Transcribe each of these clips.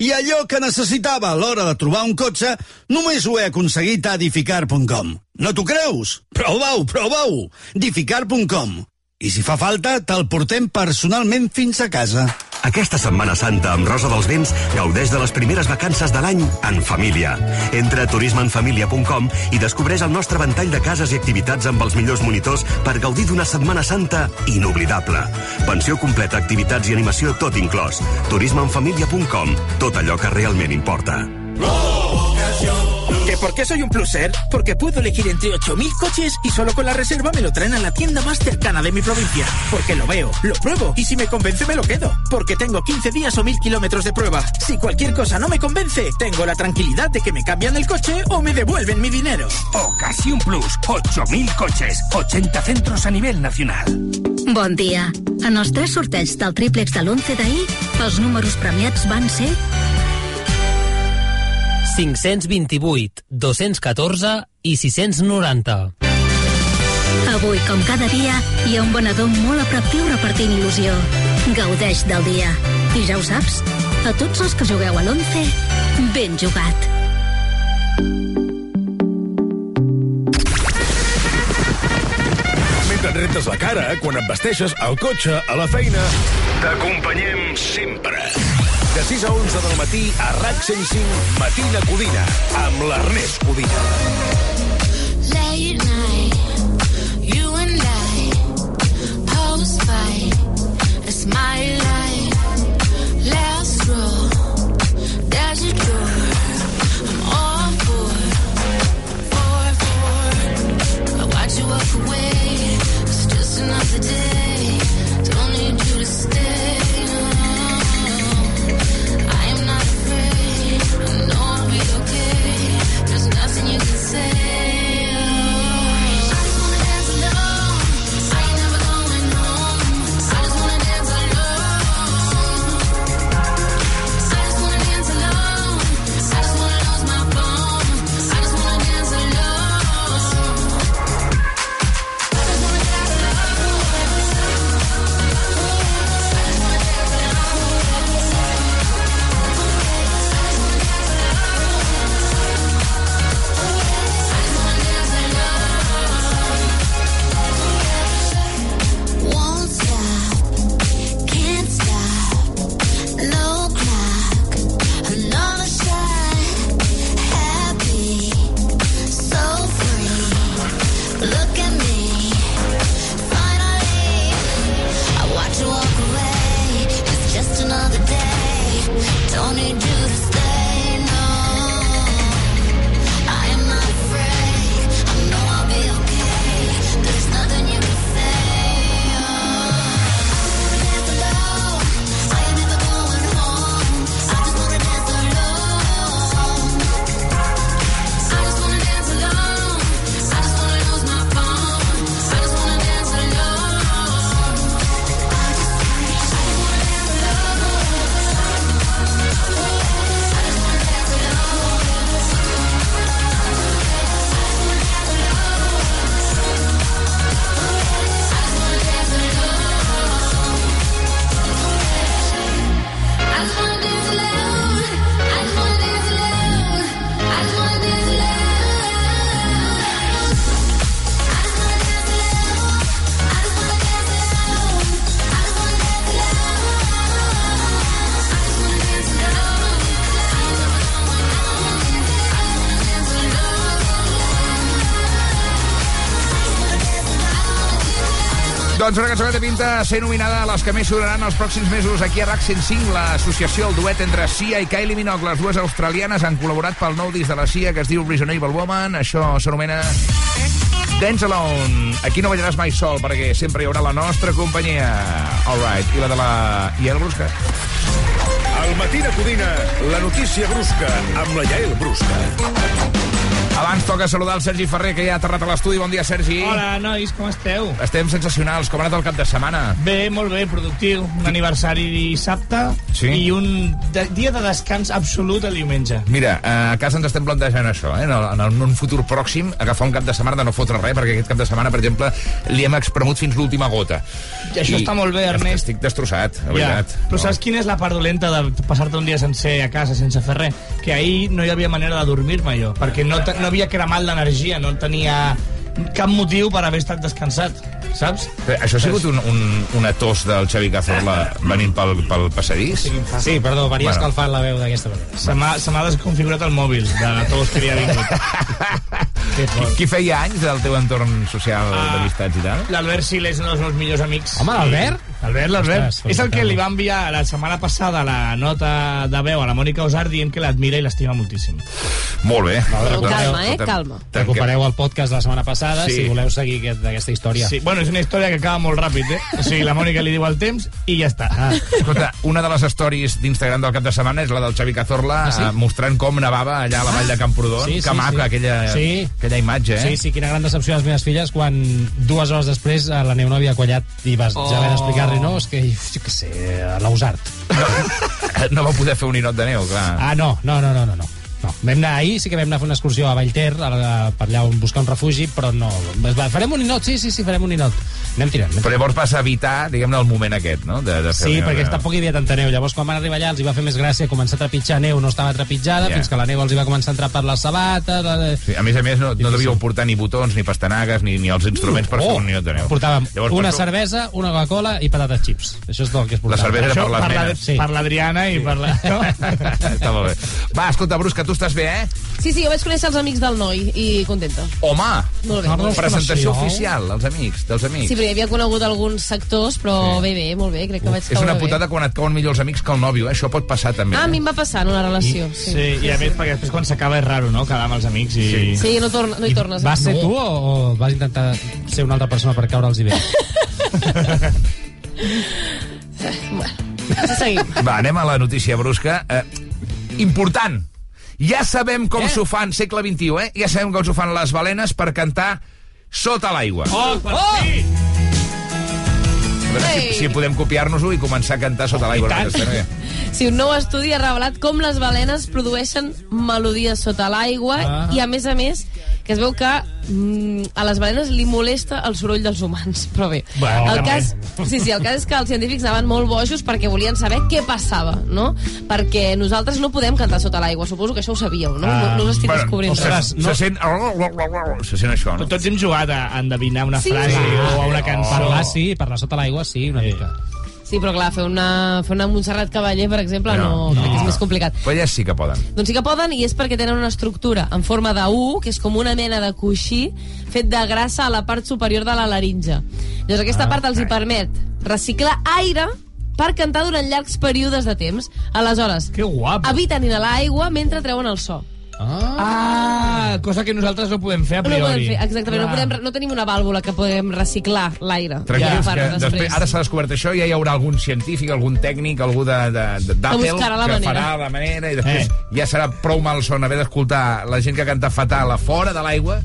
I allò que necessitava a l'hora de trobar un cotxe, només ho he aconseguit a edificar.com. No t'ho creus? Prova-ho, prova-ho! edificar.com. I si fa falta, te'l portem personalment fins a casa. Aquesta Setmana Santa amb Rosa dels Vents gaudeix de les primeres vacances de l'any en família. Entra a turismenfamilia.com i descobreix el nostre ventall de cases i activitats amb els millors monitors per gaudir d'una Setmana Santa inoblidable. Pensió completa, activitats i animació tot inclòs. turismenfamilia.com. Tot allò que realment importa. ¿Que por qué soy un pluser? Porque puedo elegir entre 8.000 coches y solo con la reserva me lo traen a la tienda más cercana de mi provincia. Porque lo veo, lo pruebo y si me convence me lo quedo. Porque tengo 15 días o 1.000 kilómetros de prueba. Si cualquier cosa no me convence, tengo la tranquilidad de que me cambian el coche o me devuelven mi dinero. Ocasión Plus, 8.000 coches, 80 centros a nivel nacional. Bon dia. En els tres sorteig del triplex de l'11 d'ahir, els números premiats van ser 528, 214 i 690. Avui, com cada dia, hi ha un venedor molt atractiu repartint il·lusió. Gaudeix del dia. I ja ho saps, a tots els que jugueu a l'11, ben jugat. Et rentes la cara, quan et vesteixes, al cotxe, a la feina... T'acompanyem sempre. De 6 a 11 del matí a RAC 105, Matina Codina, amb l'Ernest Codina. Late night, you and I, post fight, it's my life. Last row, there's a door. Doncs una cançó que té pinta de ser nominada a les que més sonaran els pròxims mesos aquí a RAC 105, l'associació, el duet entre Sia i Kylie Minogue. Les dues australianes han col·laborat pel nou disc de la Sia que es diu Reasonable Woman. Això s'anomena Dance Alone. Aquí no ballaràs mai sol, perquè sempre hi haurà la nostra companyia. All right. I la de la Yael Brusca. Al Matina Codina, la notícia brusca, amb la Yael Brusca. Abans toca saludar el Sergi Ferrer, que ja ha aterrat a l'estudi. Bon dia, Sergi. Hola, nois, com esteu? Estem sensacionals. Com ha anat el cap de setmana? Bé, molt bé, productiu. Un aniversari dissabte Sí? i un de, dia de descans absolut el diumenge. Mira, eh, a casa ens estem plantejant això, eh? en, el, en un futur pròxim, agafar un cap de setmana de no fotre res, perquè aquest cap de setmana, per exemple, li hem expremut fins l'última gota. I això està molt bé, Ernest. Estic destrossat, la Ja. veritat. Però saps quina és la part dolenta de passar-te un dia sencer a casa sense fer res? Que ahir no hi havia manera de dormir-me jo, perquè no, no havia cremat l'energia, no tenia cap motiu per haver estat descansat, saps? Eh, Això ha sigut un, un, una tos del Xavi Cazorla venint pel, pel passadís? Sí, perdó, venia Bueno. escalfant la veu d'aquesta manera. Se m'ha se m'ha desconfigurat el mòbil de tots que li ha vingut. Que Qui, qui feia anys del teu entorn social Ah. d'amistats i tal? L'Albert Sil és un dels meus millors amics. Home, l'Albert? L'Albert, l'Albert. És el que li va enviar la setmana passada la nota de veu a la Mònica Osar dient que l'admira i l'estima moltíssim. Molt bé. Però calma, eh, calma. Recupereu el podcast de la setmana passada Sí. si voleu seguir aquest, aquesta història. Sí, bueno, és una història que acaba molt ràpid, eh? O sigui, la Mònica li diu el temps i ja està. Ah, Escolta, una de les stories d'Instagram del cap de setmana és la del Xavi Cazorla Ah, sí? eh, mostrant com nevava allà a la vall de Camprodon. Sí, sí, que maca, sí. aquella, Sí. aquella imatge, eh? Sí, sí, quina gran decepció a les meves filles quan dues hores després eh, la neu no havia quallat i vas Oh. ja haver d'explicar-li, no, és que, jo què sé, a l'Ausart. No va poder fer un ninot de neu, clar. Ah, no, no, no, no, no. no. No, vam anar ahir, sí que vam anar a fer una excursió a Vallter, a, la, per allà on buscar un refugi, però no... Es va, farem un ninot, sí, sí, sí, farem un ninot. Anem tirant. Anem Però llavors vas evitar, diguem-ne, el moment aquest, no? De, de fer Sí, perquè neu. tampoc hi havia tanta neu. Llavors, quan van arribar allà, els hi va fer més gràcia començar a trepitjar neu, no estava trepitjada, Ja. fins que la neu els hi va començar a entrar per les sabates... La... Sí, a més a més, no, no devíeu portar ni botons, ni pastanagues, ni, ni els instruments per fer un ninot de neu. Portàvem Llavors, una per cervesa, una Coca-Cola i patates chips. Això és tot el que es portava. cervesa era per les per la- nenes. Sí. per l'Adriana i per la... No? Està molt bé. Va, escolta, Brusca, tu estàs bé, eh? Sí, sí, jo vaig conèixer els amics del noi i contenta. Home! Molt bé. molt bé. Presentació oficial, els amics, dels amics. Sí, però hi havia conegut alguns sectors, però bé, bé, molt bé, crec que vaig És una caure putada quan et cauen millor els amics que el nòvio, eh? Això pot passar també. bé. Ah, a mi eh? em va passar en una relació, sí. Sí, i a més, perquè després quan s'acaba és raro, no?, quedar amb els amics i... Sí. Sí, no, torna, no hi tornes. Vas ser no. tu o, o vas intentar ser una altra persona per caure'ls bé? Sí, seguim. Va, anem a la notícia brusca. Eh, important. Ja sabem com Què? s'ho fan, segle XXI, eh? Ja sabem com s'ho fan les balenes per cantar sota l'aigua. Oh, per fi! A veure si, si podem copiar-nos-ho i començar a cantar sota l'aigua. aquesta noia. Sí, un nou estudi ha revelat com les balenes produeixen melodies sota l'aigua Ah. i, a més a més, que es veu que mm, a les balenes li molesta el soroll dels humans. Però bé, Bueno, el cas, sí, sí, el cas és que els científics anaven molt bojos perquè volien saber què passava, no? Perquè nosaltres no podem cantar sota l'aigua. Suposo que això ho sabíeu, no? No, no us estic Bueno, descobrint se, res. se, sent... Se sent això, no? Però tots hem jugat a endevinar una Sí. frase Sí. o a una cançó. Parlar sí, parlar sota l'aigua sí, una mica. Sí, però clar, fer una, fer una Montserrat Cavaller, per exemple, no, no, crec que és més complicat. Però ja sí que poden. Doncs sí que poden i és perquè tenen una estructura en forma de U, que és com una mena de coixí fet de grassa a la part superior de la laringe. Llavors aquesta part els hi permet reciclar aire per cantar durant llargs períodes de temps. Aleshores, Que guapo. eviten inhalar aigua mentre treuen el so. Ah, cosa que nosaltres no podem fer a No priori. podem fer, exactament, no, podem, no tenim una vàlvula que podem reciclar l'aire. Tranquils, per que després. després, ara s'ha descobert això, ja hi haurà algun científic, algun tècnic, algú de- de- de- d'Apple que manera. farà la manera i després Eh. ja serà prou malson haver d'escoltar la gent que canta fatal a fora de l'aigua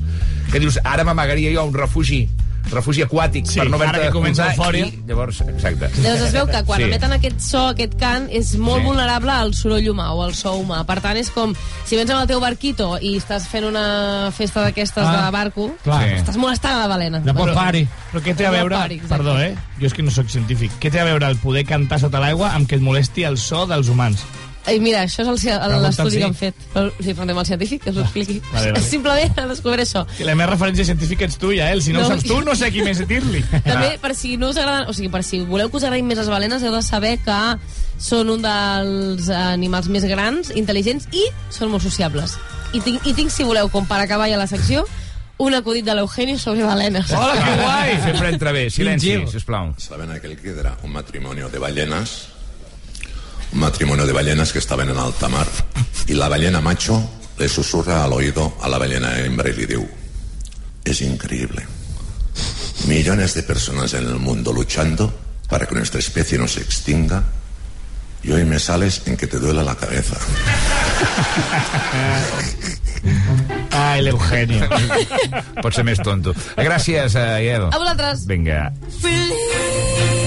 que dius, ara m'amagaria jo a un refugi refugi aquàtic Sí, per no ara haver-te que comença l'eufòria. i llavors, exacte Llavors es veu que quan Sí. emeten aquest so, aquest cant, és molt Sí. vulnerable al soroll humà o al so humà. Per tant, és com si vens amb el teu barquito i estàs fent una festa d'aquestes Ah, de barco, clar. Sí. estàs molestant a la balena. No pot pari. Però què té a veure... pari. Perdó, eh? Jo és que no sóc científic. Què té a veure el poder cantar sota l'aigua amb que et molesti el so dels humans? I mira, això és l'estudi sí. que han fet. Però, sí, preguntem al científic que us ho expliqui. Vale, vale. Simplement a descobrir això. Que la meva referència científica ets tu, ja, eh? Si no, No, ho saps tu, no sé a qui més dir-li. També, per si no us agraden, o sigui, per si voleu que us agradin més les balenes, heu de saber que són un dels animals més grans, intel·ligents i són molt sociables. I tinc, i tinc si voleu, com per acabar ja la secció, un acudit de l'Eugenio sobre balenes. Hola, que guai! sempre entra bé, silenci, sisplau Saben aquel que era un matrimonio de ballenas, un matrimonio de ballenas que estaban en alta mar, y la ballena macho le susurra al oído a la ballena hembra y le diu, es increíble. Millones de personas en el mundo luchando para que nuestra especie no se extinga, y hoy me sales en que te duela la cabeza. Ai, l'Eugenio. Pot ser més tonto. Gràcies, uh, Iel. A vosaltres. Vinga. Release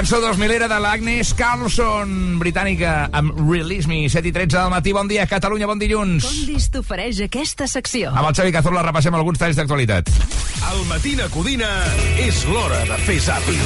Cançó 2000 de l'Agnes Carlson, britànica, amb Release Me, 7 i 13 del matí. Bon dia, Catalunya, bon dilluns. Condis t'ofereix aquesta secció. Amb el Xavi Cazorla repassem alguns talls d'actualitat. Al Matina Codina és l'hora de fer zapi.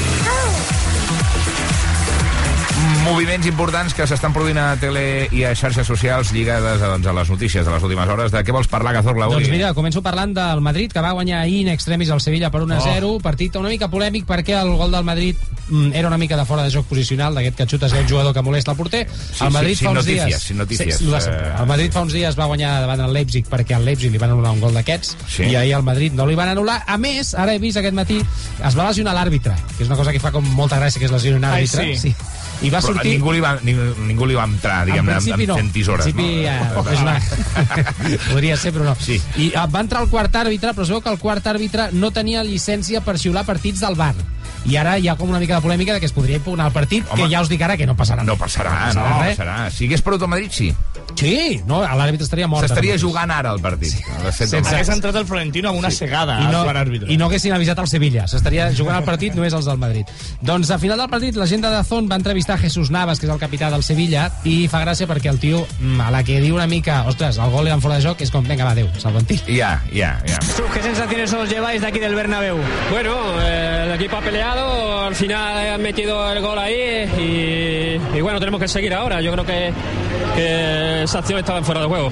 Moviments importants que s'estan produint a tele i a xarxes socials lligades a, doncs, a les notícies de les últimes hores. De què vols parlar, Cazorla, avui? Doncs mira, començo parlant del Madrid, que va guanyar ahir in extremis al Sevilla per 1-0, Oh. partit una mica polèmic perquè el gol del Madrid mm, era una mica de fora de joc posicional, d'aquest que xuta un jugador que molesta el porter. Sí, el Madrid sí, fa sin uns notícies, dies... sin notícies. Sí. Eh. el Madrid fa uns dies va guanyar davant el Leipzig perquè al Leipzig li van anul·lar un gol d'aquests Sí. i ahir al Madrid no li van anul·lar. A més, ara he vist aquest matí, es va lesionar l'àrbitre, que és una cosa que fa com molta gràcia, que és lesionar un Ai, àrbitre. sí. I va Però sortir... ningú li va, ningú, ningú li va entrar, diguem-ne, en amb, no. amb tisores. En principi, no? eh, és una... Podria ser, però no. Sí. I eh, va entrar el quart àrbitre, però es veu que el quart àrbitre no tenia llicència per xiular partits del bar. I ara hi ha com una mica de polèmica de que es podria impugnar el partit, Home. que ja us dic ara que no passarà. No passarà, no, passarà res. passarà. Si hagués perdut el Madrid, sí. Sí, no, l'àrbitre estaria mort. S'estaria jugant ara el partit. Sí. Sense-. Hagués entrat el Florentino amb una cegada I al no, àrbitre. I no haguessin avisat el Sevilla. S'estaria jugant el partit només els del Madrid. Doncs a final del partit la gent de Dazón va entrevistar Jesús Navas, que és el capità del Sevilla, i fa gràcia perquè el tio, mm, a la que diu una mica, ostres, el gol era en fora de joc, és com, venga, va, adéu, salvantil. Ja, ja, ja. ¿Qué sensaciones os lleváis de aquí del Bernabéu? Bueno, eh, el equipo ha peleado, al final han metido el gol ahí y, y bueno, tenemos que seguir ahora. Yo creo que, que esa acción estaba en fuera de juego.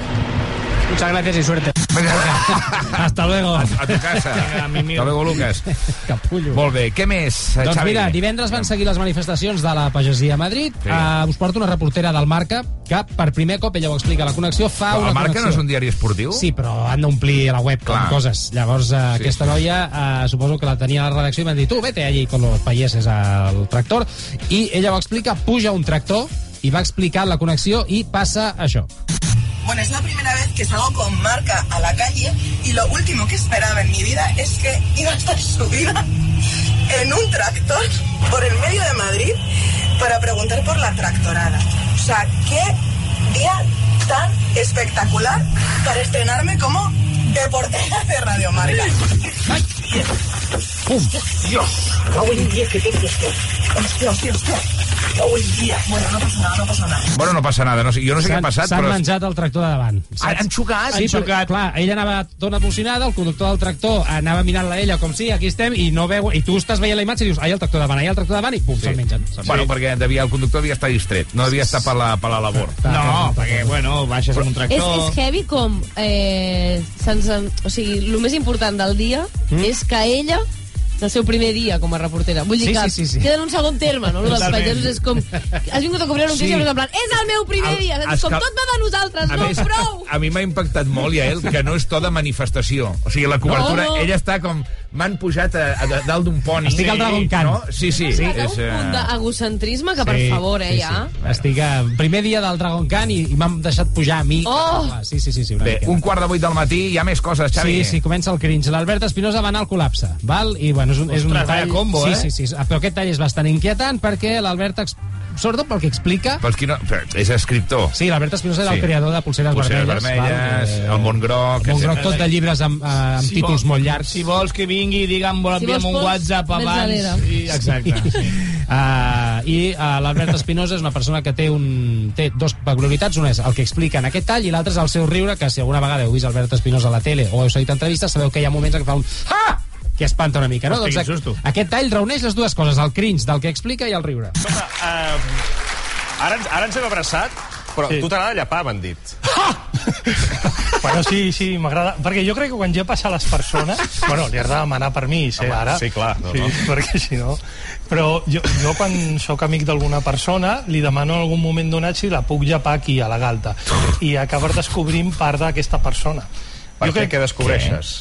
Muchas gracias y suerte. Hasta luego. A, a tu casa. Mimio. Hasta luego, Lucas. Capullo. Molt bé, què més, Doncs Xavi? mira, divendres van seguir les manifestacions de la pagesia a Madrid. Sí. Uh, us porto una reportera del Marca que per primer cop, ella ho explica a la connexió, fa Però una el Marca connexió. no és un diari esportiu? Sí, però han d'omplir la web Clar. amb coses. Llavors, uh, Sí. aquesta noia, uh, suposo que la tenia a la redacció i m'han dit, tu, vete allí con los payeses al tractor. I ella ho explica, puja un tractor i va explicar la connexió i passa això. Bueno, es la primera vez que salgo con marca a la calle y lo último que esperaba en mi vida es que iba a estar subida en un tractor por el medio de Madrid para preguntar por la tractorada. O sea, qué día tan espectacular para estrenarme como deportera de Radio Marca. ¡Pum! Dios, cago en 10 que tengo esto. Hostia, hostia, hostia. Cago en 10. Bueno, no pasa nada, no pasa nada. Bueno, no passa nada. No sé, jo no sé què ha S'han- passat, S'han però... menjat el tractor de davant. Ah, han xocat? Sí, Han xocat. clar, ella anava tot emocionada, el conductor del tractor anava mirant-la a ella com sí, aquí estem, i no veu, i tu estàs veient la imatge i dius, ai, el tractor davant, ai, el tractor davant, i pum, se'l mengen. Bueno, perquè devia, el conductor devia estar distret, no devia estar per la, per la labor. No, perquè, bueno, baixes amb un És, tractor... és heavy com... Eh, sense, o sigui, el més important del dia Mm. és que ella el seu primer dia com a reportera. Vull dir Sí, que sí, sí, sí. queda en un segon terme, no? Lo dels pagesos és com... Has vingut a cobrir notícia, Sí. sí. en plan, és el meu primer El- dia. es És com cal- tot va de nosaltres, A no, més, prou! a mi m'ha impactat molt, ja, el que no és to de manifestació. O sigui, la cobertura... No, no. Ella està com... M'han pujat a, a, a dalt d'un poni. Estic al Dragon Khan. No? Sí, sí. Sí, és, un punt eh, d'egocentrisme que, per favor, eh, ja... Estic a primer dia del Dragon Khan i, i m'han deixat pujar a mi. Oh! Sí, sí, sí. sí Bé, un quart de vuit del matí, hi ha més coses, Xavi. Sí, sí, comença el cringe. L'Albert Espinosa va anar al col·lapse, val? I, bueno, és un, és un tall... combo, sí, eh? sí, sí, però aquest tall és bastant inquietant perquè l'Albert, ex... sobretot pel que explica... Pels qui no... És escriptor. Sí, l'Albert Espinosa era Sí. el creador de Pulseres, Pulseres Vermelles. vermelles, val? el món groc, El món groc, tot de llibres amb, eh, amb Si títols vol- molt llargs. Si vols que vingui digue'm, vol Si envia'm vols un WhatsApp abans. I, exacte. Sí. Uh, I uh, l'Albert Espinosa és una persona que té, un, té dos peculiaritats. Una és el que explica en aquest tall i l'altra és el seu riure, que si alguna vegada heu vist Albert Espinosa a la tele o heu seguit entrevistes, sabeu que hi ha moments en què fa un... Ah! Que espanta una mica, no? Hosti, doncs susto. aquest tall reuneix les dues coses, el cringe del que explica i el riure. Escolta, uh, ara, ens- ara ens hem abraçat, però Sí. tu t'agrada llepar, m'han dit. Bueno, sí, sí, m'agrada. Perquè jo crec que quan ja passa a les persones... Bueno, li has de demanar permís, eh, Home, ara. sí, clar, no, sí, no. perquè si no... Però jo, jo quan sóc amic d'alguna persona, li demano en algun moment donat si la puc llepar aquí, a la galta. I acabar descobrint part d'aquesta persona. Per Jo què, crec què descobreixes?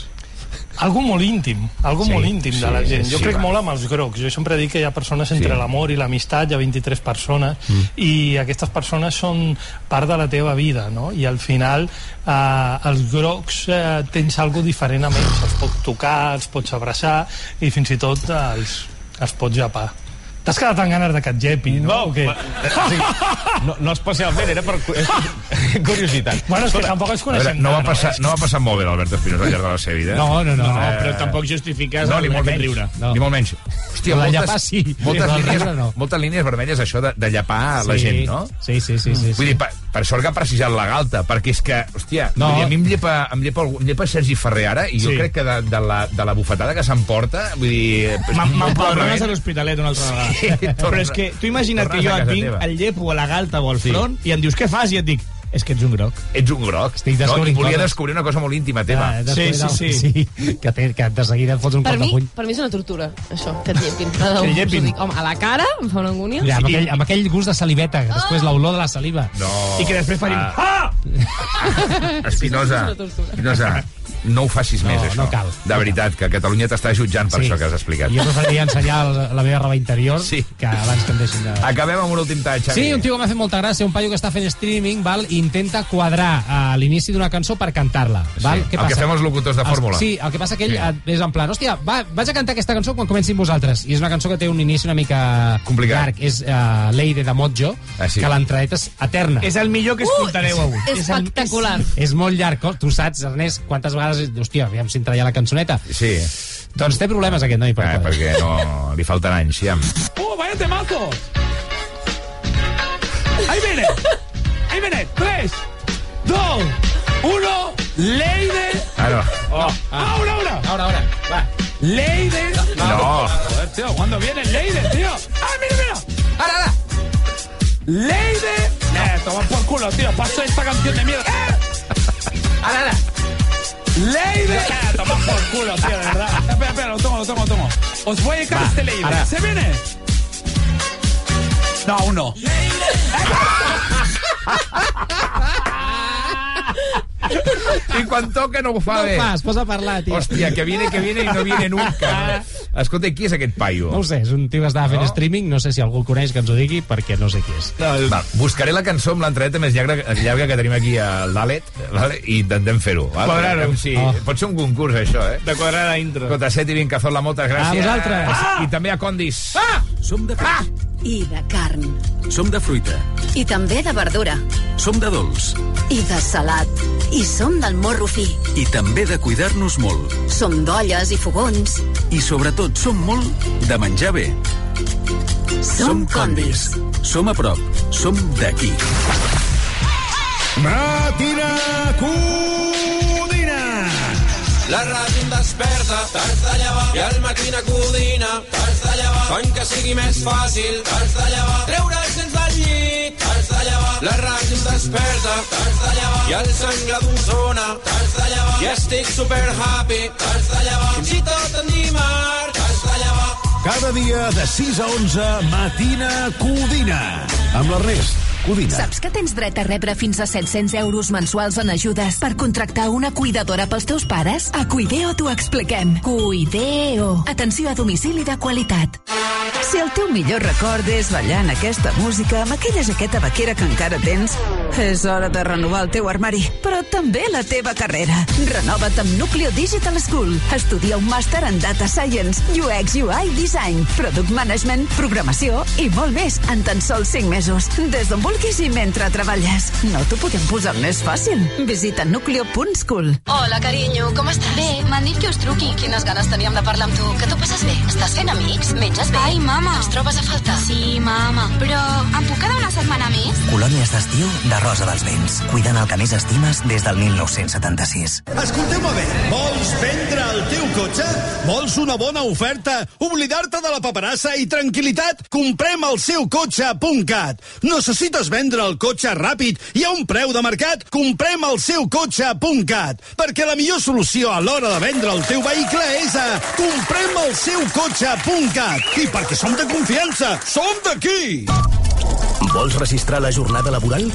Algo molt íntim, algo Sí, molt íntim de la sí, gent. sí, Jo sí, crec va. molt amb els grocs. Jo sempre dic que hi ha persones entre Sí. l'amor i l'amistat, hi ha 23 persones, Mm. i aquestes persones són part de la teva vida, no? I al final eh, els grocs eh, tens algo diferent amb ells. Els pots tocar, els pots abraçar i fins i tot eh, els, els pots japar. T'has quedat amb ganes de que et llepi, no? o què? No, no especialment, era per cu- curiositat. Bueno, és que tampoc ens A veure, coneixem no, va passar, no va passar molt bé l'Albert Espinosa al llarg de la seva vida. No, no, no. No, Eh, però tampoc justifiques no, el ni molt menys. riure. No. Ni molt menys. Hòstia, moltes, llepar sí, moltes, el línies, no. moltes línies vermelles, això de, de llepar la Sí. gent, no? Sí, sí, sí. sí, Vull sí. dir, per, per sort que ha precisat la galta, perquè és que, hòstia, No. no. dir, a mi em llepa, em, llepa, em llepa Sergi Ferrer ara, i jo Sí. crec que de, de, la, de la bufetada que s'emporta, vull dir... M'empadrones a l'Hospitalet una altra vegada. Però és que tu imagina't que jo et vinc, el llepo a la galta o al Sí. front, i em dius què fas? I et dic, és que ets un groc. Ets un groc. Estic no? I volia coses. descobrir una cosa molt íntima teva. Ah, després Sí, sí, sí. sí. Que, té, que de seguida et fots un Per cop de mi, puny. per mi és una tortura, això, que et llepin. Que et llepin. Dic, home, a la cara em fa una angúnia. Ja, amb, aquell, amb aquell gust de saliveta, que després l'olor de la saliva. No. I que després farim... Ah. Ah! Espinosa, Espinosa, no ho facis més, No, això. no cal. De veritat, que Catalunya t'està jutjant per Sí. això que has explicat. Jo preferiria ensenyar la, la meva roba interior Sí. que abans que em deixin de... Acabem amb un últim tall, Xavi. Sí, un tio que m'ha fet molta gràcia, un paio que està fent streaming, val, i intenta quadrar a l'inici d'una cançó per cantar-la. Val? Sí, el que fem els locutors de fórmula. Sí, el que passa que ell Sí. sí. és en plan, hòstia, va, vaig a cantar aquesta cançó quan comencin vosaltres. I és una cançó que té un inici una mica Complicat. llarg. És uh, Leide de Motjo, Ah, sí. que l'entradeta és eterna. És el millor que escoltareu avui. Espectacular. És molt llarg. Tu saps, Ernest, quantes vegades... Hòstia, aviam si entra ja la cançoneta. Sí, Doncs té problemes aquest noi per eh, quadrar. perquè no, li falten anys, ja. ¡Oh, vaya temazo! ¡Ahí viene! ¡Ahí viene! ¡Tres, dos, uno! ¡Leide! Ah, no. Oh, ¡Ahora, ahora! Ahora, ahora, va. ¡Leide! No. Joder, tío, ¿cuándo viene Leide, tío? ¡Ah, mira, mira! Ahora, ahora. ¡Leide! Eh, toma por culo, tío. Paso esta canción de mierda. ¡Eh! Ara, ara. Leire. Toma por culo, tío, de verdad. Espera, espera, lo tomo, lo tomo, lo tomo. Os voy a dedicar este Leire. ara. ¿Se viene? No, aún no. I quan toca no ho fa No bé. ho fas, posa a parlar, tio. Hòstia, que viene, que viene i no viene nunca. Escolta, qui és aquest paio? No ho sé, és un tio que estava fent No? streaming, no sé si algú el coneix que ens ho digui, perquè no sé qui és. Va, buscaré la cançó amb l'entradeta més llarga, llarga que tenim aquí al Dalet vale? i intentem fer-ho. vale? Quadrar-ho. Si, Oh. Pot ser un concurs, això, eh? De quadrada intro. Escolta, Set i Vincazola, moltes gràcies. A vosaltres. I també a Condis. Ah! Som de peix. I de carn. Som de fruita. I també de verdura. Som de dolç. I de salat. I som del morro fi. I també de cuidar-nos molt. Som d'olles i fogons. I sobretot som molt de menjar bé. Som condis. Som a prop. Som d'aquí. Matina Codina. La ràdio em desperta, t'has de llevar, i al matí codina, t'has de llevar, fan que sigui més fàcil, t'has de llevar, treure els dents del llit, t'has de llevar, la ràdio em desperta, t'has de llevar, i el sangle d'un zona, t'has de llevar, i estic super happy, t'has de llevar, fins i tot en dimarts, t'has de llevar, Cada dia de 6 a 11, Matina Codina. Amb l'Ernest Codina. Saps que tens dret a rebre fins a 700 euros mensuals en ajudes per contractar una cuidadora pels teus pares? A Cuideo t'ho expliquem. Cuideo. Atenció a domicili de qualitat. Si el teu millor record és ballant aquesta música amb aquella jaqueta vaquera que encara tens, és hora de renovar el teu armari, però també la teva carrera. Renova't amb Nucleo Digital School. Estudia un màster en Data Science, UX, UI, Design, Product Management, Programació i molt més en tan sols 5 mesos. Des d'on vulguis i mentre treballes. No t'ho podem posar més fàcil. Visita nucleo.school. Hola, carinyo, com estàs? Bé, m'han dit que us truqui. Quines ganes teníem de parlar amb tu. Que t'ho passes bé? Estàs fent amics? Menges bé? Ai, mama. Ens trobes a faltar? Sí, mama. Però em puc quedar una setmana més? Colònies d'estiu de Rosa dels Vents. Cuidant el que més estimes des del 1976. Escolteu-me bé, vols vendre el teu cotxe? Vols una bona oferta? Oblidar-te de la paperassa i tranquil·litat? Comprem el seu cotxe.cat. Necessites vendre el cotxe ràpid i a un preu de mercat? Comprem el seu cotxe.cat. Perquè la millor solució a l'hora de vendre el teu vehicle és a comprem el seu cotxe.cat. I perquè som de confiança, som d'aquí! Vols registrar la jornada laboral?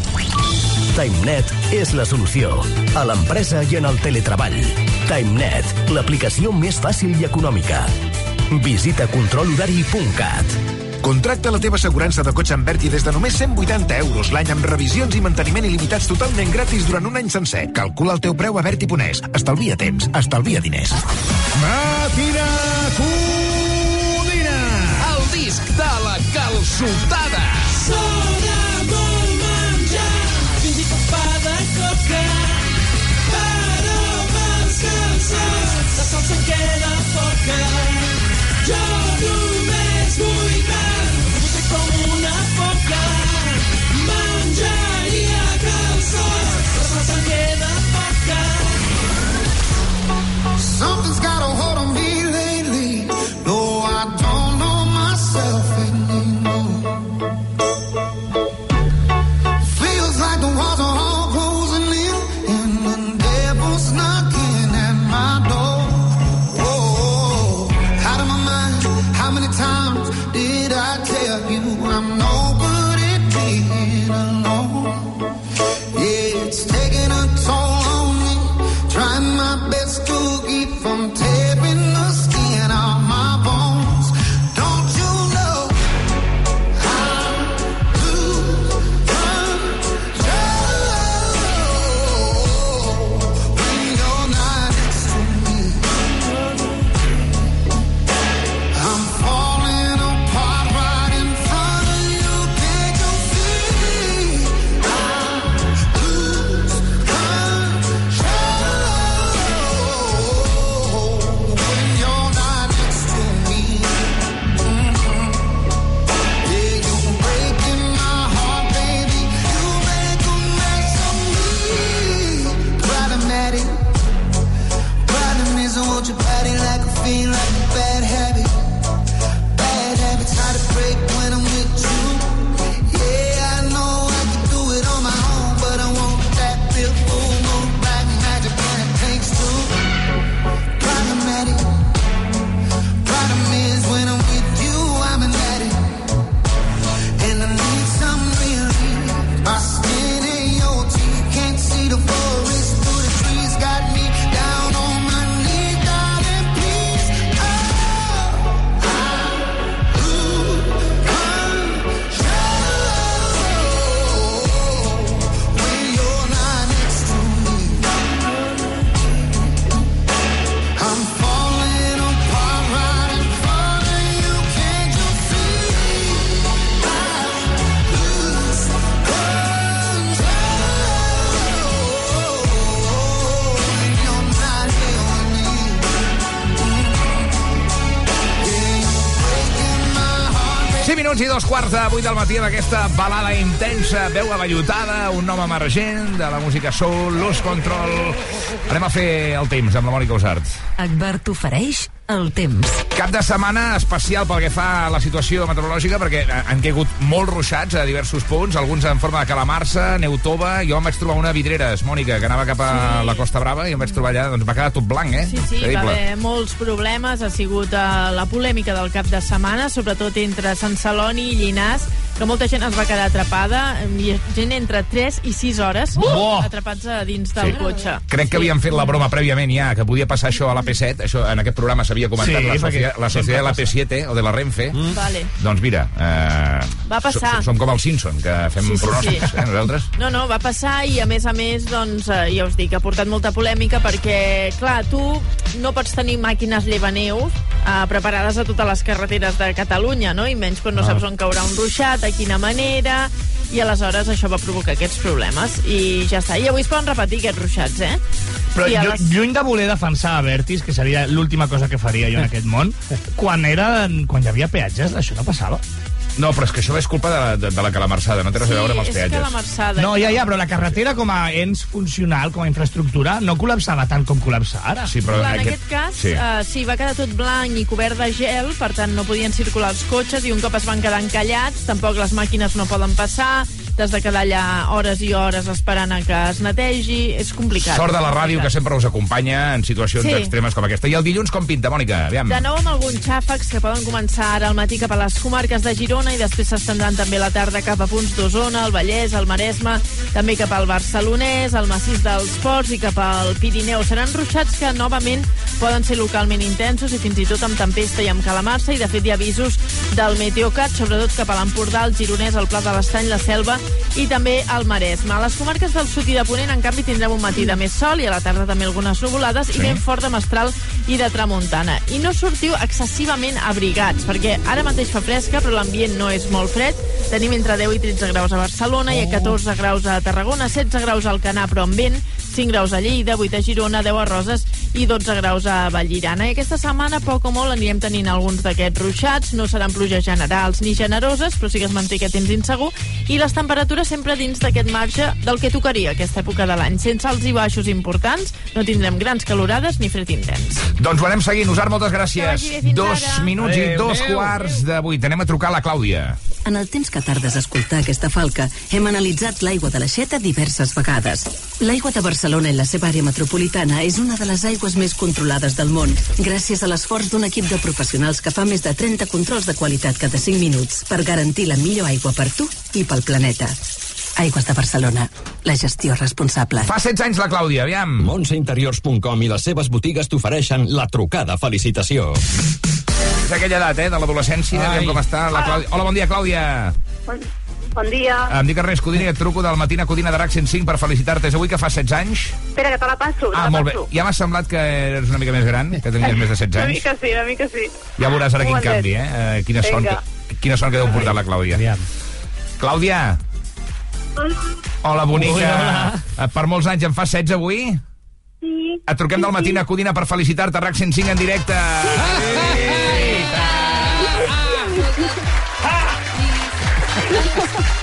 TimeNet és la solució. A l'empresa i en el teletreball. TimeNet, l'aplicació més fàcil i econòmica. Visita controlhorari.cat. Contracta la teva assegurança de cotxe amb Berti des de només 180 euros l'any amb revisions i manteniment il·limitats totalment gratis durant un any sencer. Calcula el teu preu a Berti.es. Estalvia temps, estalvia diners. Matina Codina. El disc de la calçotada. Sona Será minuts i dos quarts de 8 del matí amb aquesta balada intensa, veu avellotada, un nom emergent de la música soul, l'ús control. Anem a fer el temps amb la Mònica Usart. Agbar t'ofereix el temps. Cap de setmana especial pel que fa a la situació meteorològica, perquè han caigut molts ruixats a diversos punts, alguns en forma de calamarsa, neu tova. Jo em vaig trobar una vidreres, Mònica, que anava cap a Sí. la Costa Brava i em vaig trobar allà, doncs va quedar tot blanc, eh? Sí, sí, va Increïble. haver molts problemes. Ha sigut uh, la polèmica del cap de setmana, sobretot entre Sant Celoni i Llinars, que molta gent es va quedar atrapada, i gent entre 3 i 6 hores Uh! atrapats a dins del Sí. cotxe. Crec que havien fet la broma prèviament ja, que podia passar això a la P7, això en aquest programa s'havia comentat, Sí, la, societat, la societat de la sempre P7 o de la Renfe. Mm. Vale. Doncs mira, eh, Va passar. Som, som com els Simpson, que fem Sí, sí, pronòstics, sí. eh, nosaltres. No, no, va passar i a més a més, doncs, eh, ja us dic, ha portat molta polèmica perquè, clar, tu no pots tenir màquines llevaneus eh, preparades a totes les carreteres de Catalunya, no? I menys quan no Ah. saps on caurà un ruixat, de quina manera... I aleshores això va provocar aquests problemes i ja està. I avui es poden repetir aquests ruixats, eh? Però I les- lluny de voler defensar a Vertis, que seria l'última cosa que faria jo en aquest món, quan, era, quan hi havia peatges, això no passava. No, però és que això és culpa de la, de, de la calamarsada, no té res a veure amb els peatges. No, ja, ja, però la carretera com a ens funcional, com a infraestructura, no col·lapsava tant com col·lapsa ara. Sí, però Clar, en aquest cas, sí. Uh, sí, va quedar tot blanc i cobert de gel, per tant no podien circular els cotxes i un cop es van quedar encallats, tampoc les màquines no poden passar, t'has de quedar allà hores i hores esperant a que es netegi, és complicat. Sort de la ràdio, que sempre us acompanya en situacions Sí. extremes com aquesta. I el dilluns com pinta, Mònica? Aviam. De nou amb alguns xàfecs que poden començar ara al matí cap a les comarques de Girona i després s'estendran també la tarda cap a punts d'Osona, el Vallès, el Maresme, també cap al Barcelonès, el massís dels Ports i cap al Pirineu. Seran ruixats que novament poden ser localment intensos i fins i tot amb tempesta i amb calamarsa i de fet hi ha avisos del Meteocat, sobretot cap a l'Empordà, el Gironès, el Pla de l'Estany, la Selva i també el Maresme. A les comarques del sud i de Ponent, en canvi, tindrem un matí de més sol i a la tarda també algunes nuvolades Sí. i ben fort de mestral i de tramuntana. I no sortiu excessivament abrigats, perquè ara mateix fa fresca, però l'ambient no és molt fred. Tenim entre 10 i 13 graus a Barcelona i a 14 graus a Tarragona, 16 graus al Canà, però amb vent, 5 graus a Lleida, 8 a Girona, 10 a Roses i 12 graus a Vallirana. I aquesta setmana, poc o molt, anirem tenint alguns d'aquests ruixats. No seran pluges generals ni generoses, però sí que es manté aquest temps insegur. I les temperatures sempre dins d'aquest marge del que tocaria aquesta època de l'any. Sense alts i baixos importants, no tindrem grans calorades ni fred intens. Doncs ho anem seguint. Usar, moltes gràcies. Dos ara. minuts i Adéu, dos adéu. quarts de vuit. Anem a trucar a la Clàudia. En el temps que tardes a escoltar aquesta falca, hem analitzat l'aigua de l'aixeta diverses vegades. L'aigua de Barcelona i la seva àrea metropolitana és una de les aigües més controlades del món, gràcies a l'esforç d'un equip de professionals que fa més de 30 controls de qualitat cada 5 minuts per garantir la millor aigua per tu i pel planeta. Aigües de Barcelona. La gestió responsable. Fa 16 anys la Clàudia, aviam. Montseinteriors.com i les seves botigues t'ofereixen la trucada felicitació. És aquella edat, eh, de l'adolescència. Aviam com està la Clàudia. Hola, bon dia, Clàudia. Bon, bon dia. Em dic Ernest Codina i et truco del Matina Codina de RAC 105 per felicitar-te. És avui que fa 16 anys? Espera, que te la passo. te Ah, la molt bé. passo. Ja m'ha semblat que eres una mica més gran, que tenies més de 16 Una anys. mica sí, una mica sí. Ja veuràs ara Un quin canvi, eh? eh quina, son Vinga. que, quina son que deu portar la Clàudia. Clàudia. Hola, bonica. Hola. Eh, Per molts anys en fa 16 avui? Sí. Et truquem del Matina Codina per felicitar-te, RAC 105 en directe.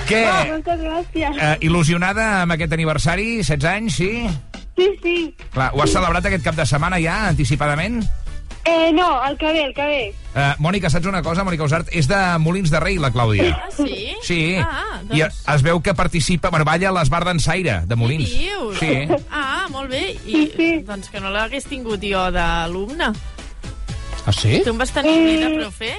Què? Ah, moltes gràcies. Eh, il·lusionada amb aquest aniversari? 16 anys, sí? Sí, sí. Clar, ho has celebrat aquest cap de setmana ja, anticipadament? Eh, no, el que ve, el que ve. Uh, Mònica, saps una cosa? Mònica Usart és de Molins de Rei, la Clàudia. Ah, sí? Sí. Ah, I doncs... es veu que participa, bueno, balla a l'Esbar d'Ensaire, de Molins. Què dius? Sí. Ah, molt bé. I, sí, sí. Doncs que no l'hagués tingut jo d'alumne. Ah, sí? Tu em vas tenir mm. de profe?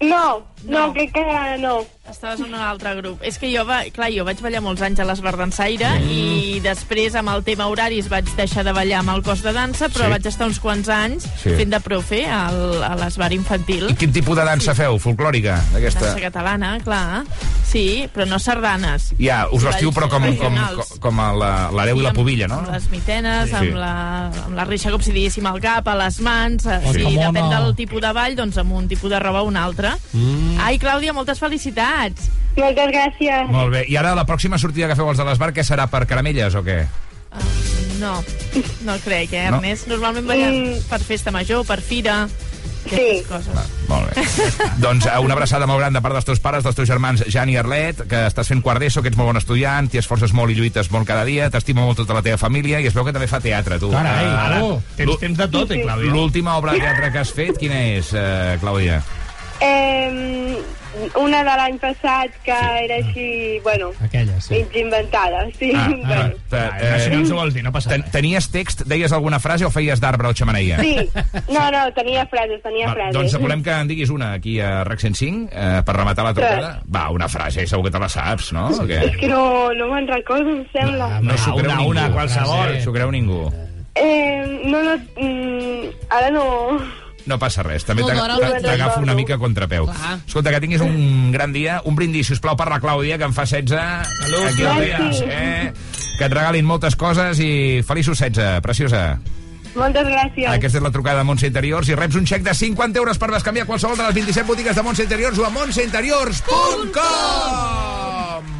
No, no, crec que no. Estaves en un altre grup. És que jo, va, clar, jo vaig ballar molts anys a l'Esbar d'Ensaire Mm. i després, amb el tema horaris, vaig deixar de ballar amb el cos de dansa, però Sí. vaig estar uns quants anys Sí. fent de profe al, a l'Esbar infantil. I quin tipus de dansa feu? Folclòrica? Dansa catalana, clar. Sí, però no sardanes. Ja, us vestiu però com, com, com, com a la- l'hereu i la pubilla, no? Amb les mitenes, Sí. amb, la, amb la reixa, com si diguéssim, al cap, a les mans. eh, Sí. Sí, depèn del tipus de ball, doncs amb un tipus de roba o un altre. Mm. Ai, Clàudia, moltes felicitats. Moltes gràcies. Molt bé. I ara la pròxima sortida que feu els de l'Esbar, què serà, per caramelles o què? No, no crec, eh, No? Ernest? Normalment ballem Mm. per festa major, per fira... aquestes coses. Molt bé. doncs eh, una abraçada molt gran de part dels teus pares, dels teus germans Jan i Arlet, que estàs fent quart d'ESO, que ets molt bon estudiant, t'hi esforces molt i lluites molt cada dia, t'estima molt tota la teva família i es veu que també fa teatre, tu. Carai, Eh, ara, l'ú- tens temps de tot, eh, Clàudia? L'última obra de teatre que has fet, quina és, eh, Clàudia? Eh, una de l'any passat que era així, bueno, Aquella, sí. mig inventada, sí. Ah, bueno. ah, Ah, això no ens ho vols dir, no passa ten, Tenies text, deies alguna frase o feies d'arbre o xamaneia? Sí, no, no, tenia frases, tenia Va, frases. doncs volem que en diguis una aquí a RAC 105 eh, per rematar la trucada. Va, una frase, segur que te la saps, no? O què? És que no, no me'n recordo, em sembla. No s'ho creu una, ningú. una, qualsevol. No s'ho creu ningú. Eh, no, no, mm, ara no... No passa res, també t'agafo una mica a contrapeu. Clar. Escolta, que tinguis un gran dia, un brindis, sisplau, per la Clàudia, que en fa 16. Salut, Aquí el Clàudia. eh? Que et regalin moltes coses i feliços 16, preciosa. Moltes gràcies. Aquesta és la trucada de Montse Interiors i reps un xec de 50 euros per bescanviar qualsevol de les 27 botigues de Montse Interiors o a montseinteriors.com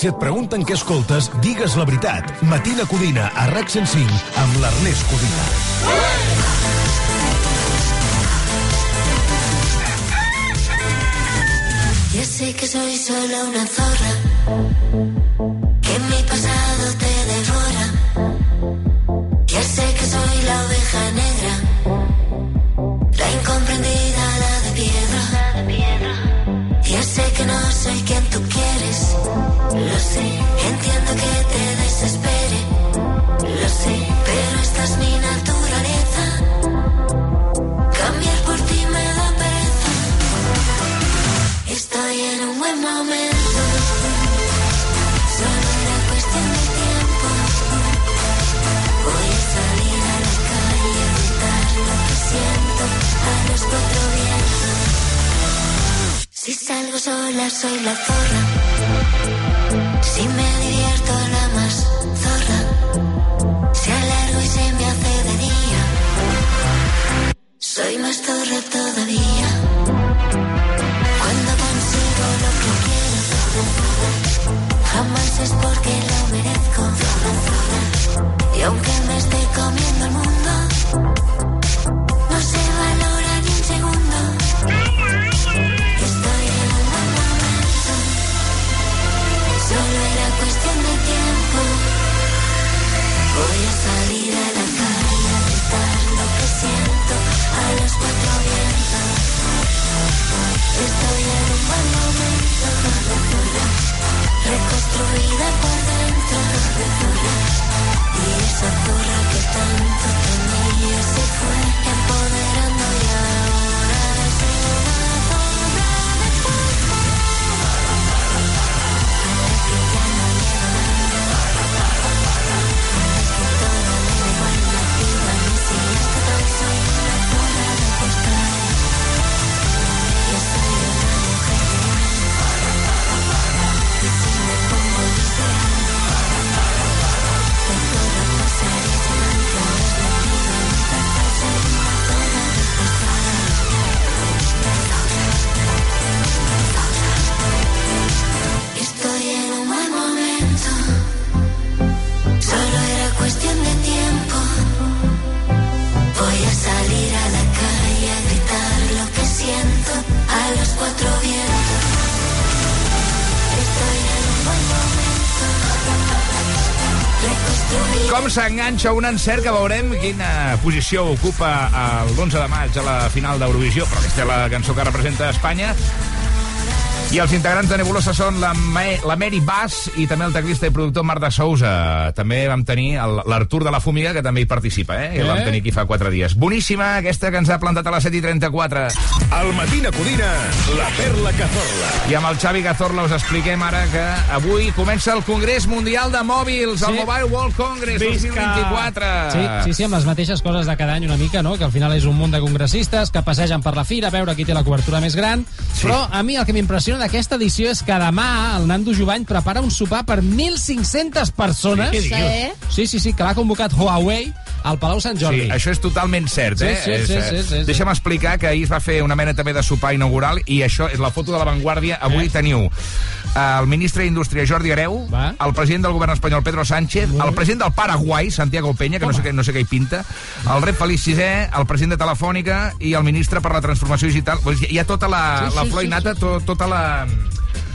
Si et pregunten què escoltes, digues la veritat. Matina Codina, a RAC 105, amb l'Ernest Codina. Ya sé que soy solo una zorra, que no soy quien tú quieres, lo sé. Entiendo que te desespere, lo sé. Pero esta es mi naturaleza. Sola soy la zorra. Si me divierto la más zorra. Si alargo y se me hace de día. Soy más zorra todavía. Cuando consigo lo que quiero, jamás es porque lo merezco. Y aunque me esté comiendo Com s'enganxa un encert que veurem quina posició ocupa el l'11 de maig a la final d'Eurovisió, però aquesta és la cançó que representa Espanya. I els integrants de Nebulosa són la, Ma la Mary Bass i també el teclista i productor Marc de Sousa. També vam tenir el- l'Artur de la Fumiga, que també hi participa, eh? I el vam Eh? tenir aquí fa 4 dies. Boníssima, aquesta que ens ha plantat a les 7 i 34. Al Matina Codina, la perla Cazorla. I amb el Xavi Cazorla us expliquem ara que avui comença el Congrés Mundial de Mòbils, el Sí. Mobile World Congress 2024. Sí, sí, sí, amb les mateixes coses de cada any una mica, no? Que al final és un munt de congressistes que passegen per la fira a veure qui té la cobertura més gran. Sí. Però a mi el que m'impressiona d'aquesta edició és que demà el Nando Jovany prepara un sopar per 1.500 persones. Dius? Sí, sí, sí, que l'ha convocat Huawei al Palau Sant Jordi. Sí, això és totalment cert, Sí, eh? sí, És, sí, eh, sí, sí, sí. Deixa'm explicar que ahir es va fer una mena també de sopar inaugural i això és la foto de l'avantguàrdia. Avui Eh? teniu el ministre d'Indústria Jordi Areu, el president del govern espanyol Pedro Sánchez, el president del Paraguai Santiago Peña, que no sé, què, no sé què hi pinta, el rep Felip VI, el president de Telefònica i el ministre per la transformació digital. Hi ha tota la, Sí, la sí, flor sí, innata, to, tota la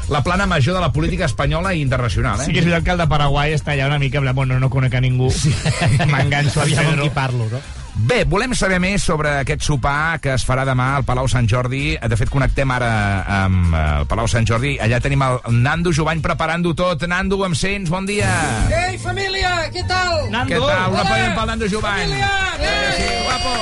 la plana major de la política espanyola i internacional, eh? Sí que és veritat que el de Paraguai està allà una mica... Bueno, no conec a ningú. Sí. M'enganxo al Aviam amb Pedro. qui parlo, no? Bé, volem saber més sobre aquest sopar que es farà demà al Palau Sant Jordi. De fet, connectem ara amb eh, el Palau Sant Jordi. Allà tenim el Nando Jovany preparant-ho tot. Nando, em sents? Bon dia. Ei, família, què tal? Què tal? Un Hola. aplaudiment pel Nando Jovany. Família! Sí, guapo,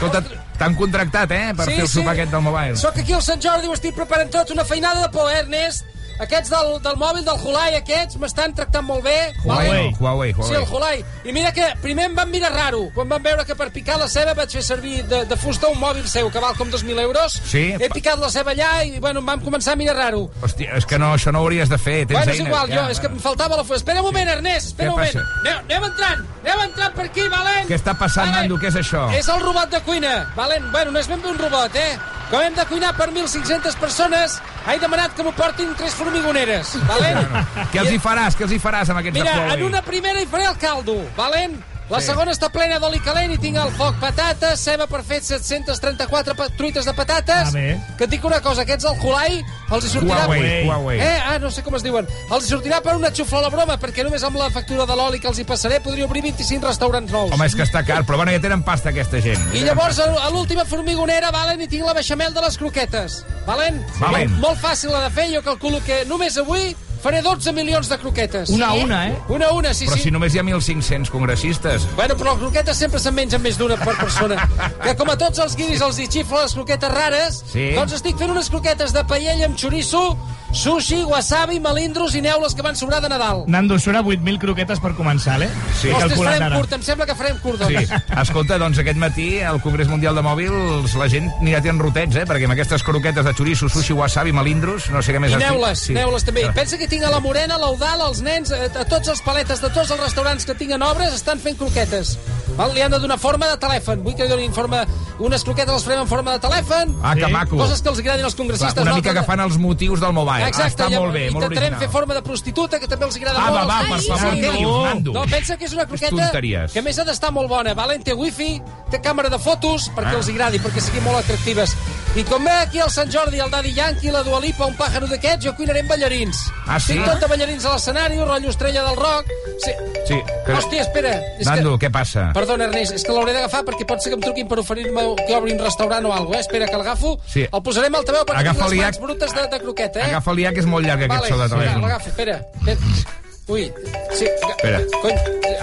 Escolta, t'han contractat, eh, per Sí, fer el sopar sí. aquest del Mobile. Soc aquí al Sant Jordi, ho estic preparant tot, una feinada de por, eh, Ernest? Aquests del, del mòbil, del Hulai, aquests, m'estan tractant molt bé. Huawei, Huawei, Sí, el Huawei. Hulai. I mira que primer em van mirar raro, quan van veure que per picar la ceba vaig fer servir de, de fusta un mòbil seu que val com 2.000 euros. Sí. He picat la ceba allà i, bueno, em van començar a mirar raro. Hòstia, és que no, això no ho hauries de fer. Tens bueno, és eines, igual, ja. jo, és que em faltava la fusta. Espera un moment, Ernest, espera un moment. Aneu, aneu entrant, aneu entrant per aquí, Valent. Què està passant, Nando? Què és això? És el robot de cuina, Valent. Bueno, no és ben bé un robot, eh? Com hem de cuinar per 1.500 persones, he demanat que m'ho portin tres formigoneres, Valent? Què els hi faràs? Què els hi faràs amb aquests Mira, en una primera hi faré el caldo, Valent? La Sí. segona està plena d'oli calent i tinc al foc patates, ceba per fer 734 pa truites de patates. Ah. Que et dic una cosa, aquests del Hulai els hi sortirà... Huawei, Huawei. Eh? Ah, no sé com es diuen. Els hi sortirà per una xufla a la broma, perquè només amb la factura de l'oli que els hi passaré podria obrir 25 restaurants nous. Home, és que està car, però bueno, ja tenen pasta aquesta gent. I llavors a l'última formigonera, Valen, i tinc la beixamel de les croquetes. Valen? Valent. Molt, molt fàcil la de fer, jo calculo que només avui faré 12 milions de croquetes. Una a una, eh? Una a una, sí, Però sí. si només hi ha 1.500 congressistes. Bueno, però les croquetes sempre se'n mengen més d'una per persona. que com a tots els guiris els hi xifla les croquetes rares, Sí. doncs estic fent unes croquetes de paella amb xoriço, sushi, wasabi, melindros i neules que van sobrar de Nadal. Nando, surt a 8.000 croquetes per començar, eh? Sí. Ostres, Calculant farem ara. curt, em sembla que farem curt, Sí. doncs. Escolta, doncs aquest matí al Congrés Mundial de Mòbils la gent anirà tenint rotets, eh? Perquè amb aquestes croquetes de xoriço, sushi, wasabi, melindros, no sé què més I neules, Sí. neules també. I pensa que tinc a la Morena, l'Eudal, els nens, a, a tots els paletes de tots els restaurants que tinguen obres estan fent croquetes. Val? Li han de donar forma de telèfon. Vull que li donin forma... Unes croquetes les farem en forma de telèfon. Ah, que maco. Coses que els agradin als congressistes. Clar, una mica agafant els motius del mobile. Exacte, ah, està ja- molt bé, molt intentarem original. fer forma de prostituta, que també els agrada Ah, molt. va, va, per favor, sí. què dius, Nando? No, pensa que és una croqueta que més ha d'estar molt bona. Valen, té wifi, té càmera de fotos, perquè Ah. els agradi, perquè siguin molt atractives. I com ve aquí el Sant Jordi, el Daddy Yankee, la Dua Lipa, un pàjaro d'aquests, jo cuinaré amb ballarins. Ah, sí? Tinc tot de ballarins a l'escenari, rotllo estrella del rock. Sí. Sí, que... Hòstia, espera. És Nando, que... què passa? Perdona, Ernest, és que l'hauré d'agafar perquè pot ser que em truquin per oferir-me que obri un restaurant o alguna cosa. Eh? Espera, que l'agafo. Sí. El posaré amb altaveu perquè Agafa tinc les mans brutes de, de croqueta, eh? Agafa foliar, que és molt llarg, aquest vale, so de telèfon. L'agafo, espera, espera. Ui, sí. Espera. Cony,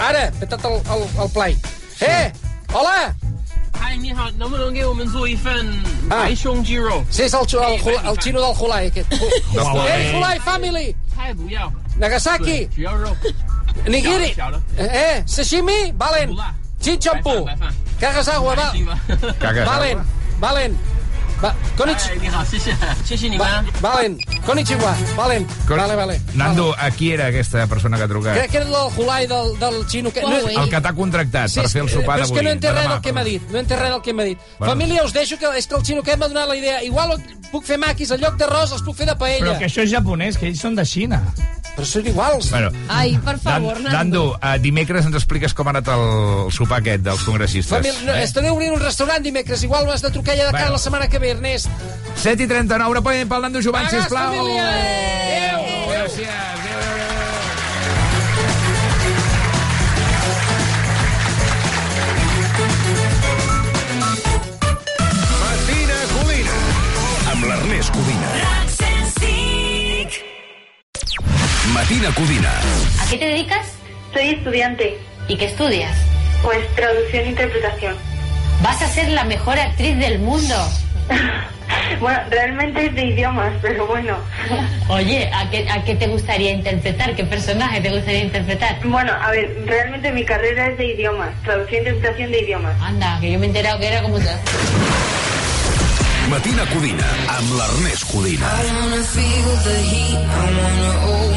ara, petat el, el, el play. Sí. Eh, hola! Ai, ni hao, no me lo llevo menzo i fan... Ah. Sí, és el, el, el, el xino del Hulai, aquest. Ei, Hulai Family! Nagasaki! Nigiri! Eh, sashimi, Valen! Chinchampu! Cagas agua, va! Valen! Valen! Va, konnichiwa. Sí, sí. Ni va, valen, konnichiwa, valen. Con... Vale, vale. Nando, vale. qui era aquesta persona que ha trucat? Crec que era el Julai del, del xino. Que... No, el que t'ha contractat sí, per fer el sopar d'avui. Però és que no entès res del que m'ha dit. No entès res del que m'ha dit. Bueno. Família, us deixo que és que el xino que m'ha donat la idea. Igual puc fer maquis, al lloc d'arròs els puc fer de paella. Però que això és japonès, que ells són de Xina. Però són iguals. Bueno, Ai, per favor, Nando. Nando, uh, dimecres ens expliques com ha anat el sopar aquest dels congressistes. Família, no, estaré obrint un restaurant dimecres. Igual m'has de trucar ja de cara Bueno. la setmana que ve, Ernest. 7 i 39, una polla pel Nando Jovany, sisplau. família! Adéu! Gràcies. Adéu, adéu, Matina Codina. ¿A qué te dedicas? Soy estudiante. ¿Y qué estudias? Pues traducción e interpretación. Vas a ser la mejor actriz del mundo. Bueno, realmente es de idiomas, pero bueno. Oye, ¿a qué, ¿a qué te gustaría interpretar? ¿Qué personaje te gustaría interpretar? Bueno, a ver, realmente mi carrera es de idiomas, traducción e interpretación de idiomas. Anda, que yo me he enterado que era como... Matina Codina, amb l'Ernest Codina. I wanna feel the heat, I wanna